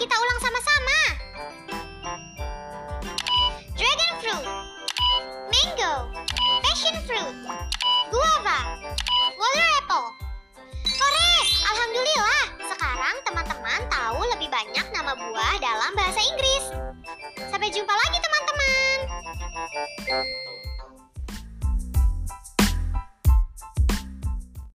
Kita ulang sama-sama. Dragon fruit. Mango. Passion fruit. Guava. Water apple. Korek! Alhamdulillah, sekarang teman-teman tahu lebih banyak nama buah dalam bahasa Inggris. Sampai jumpa lagi teman-teman.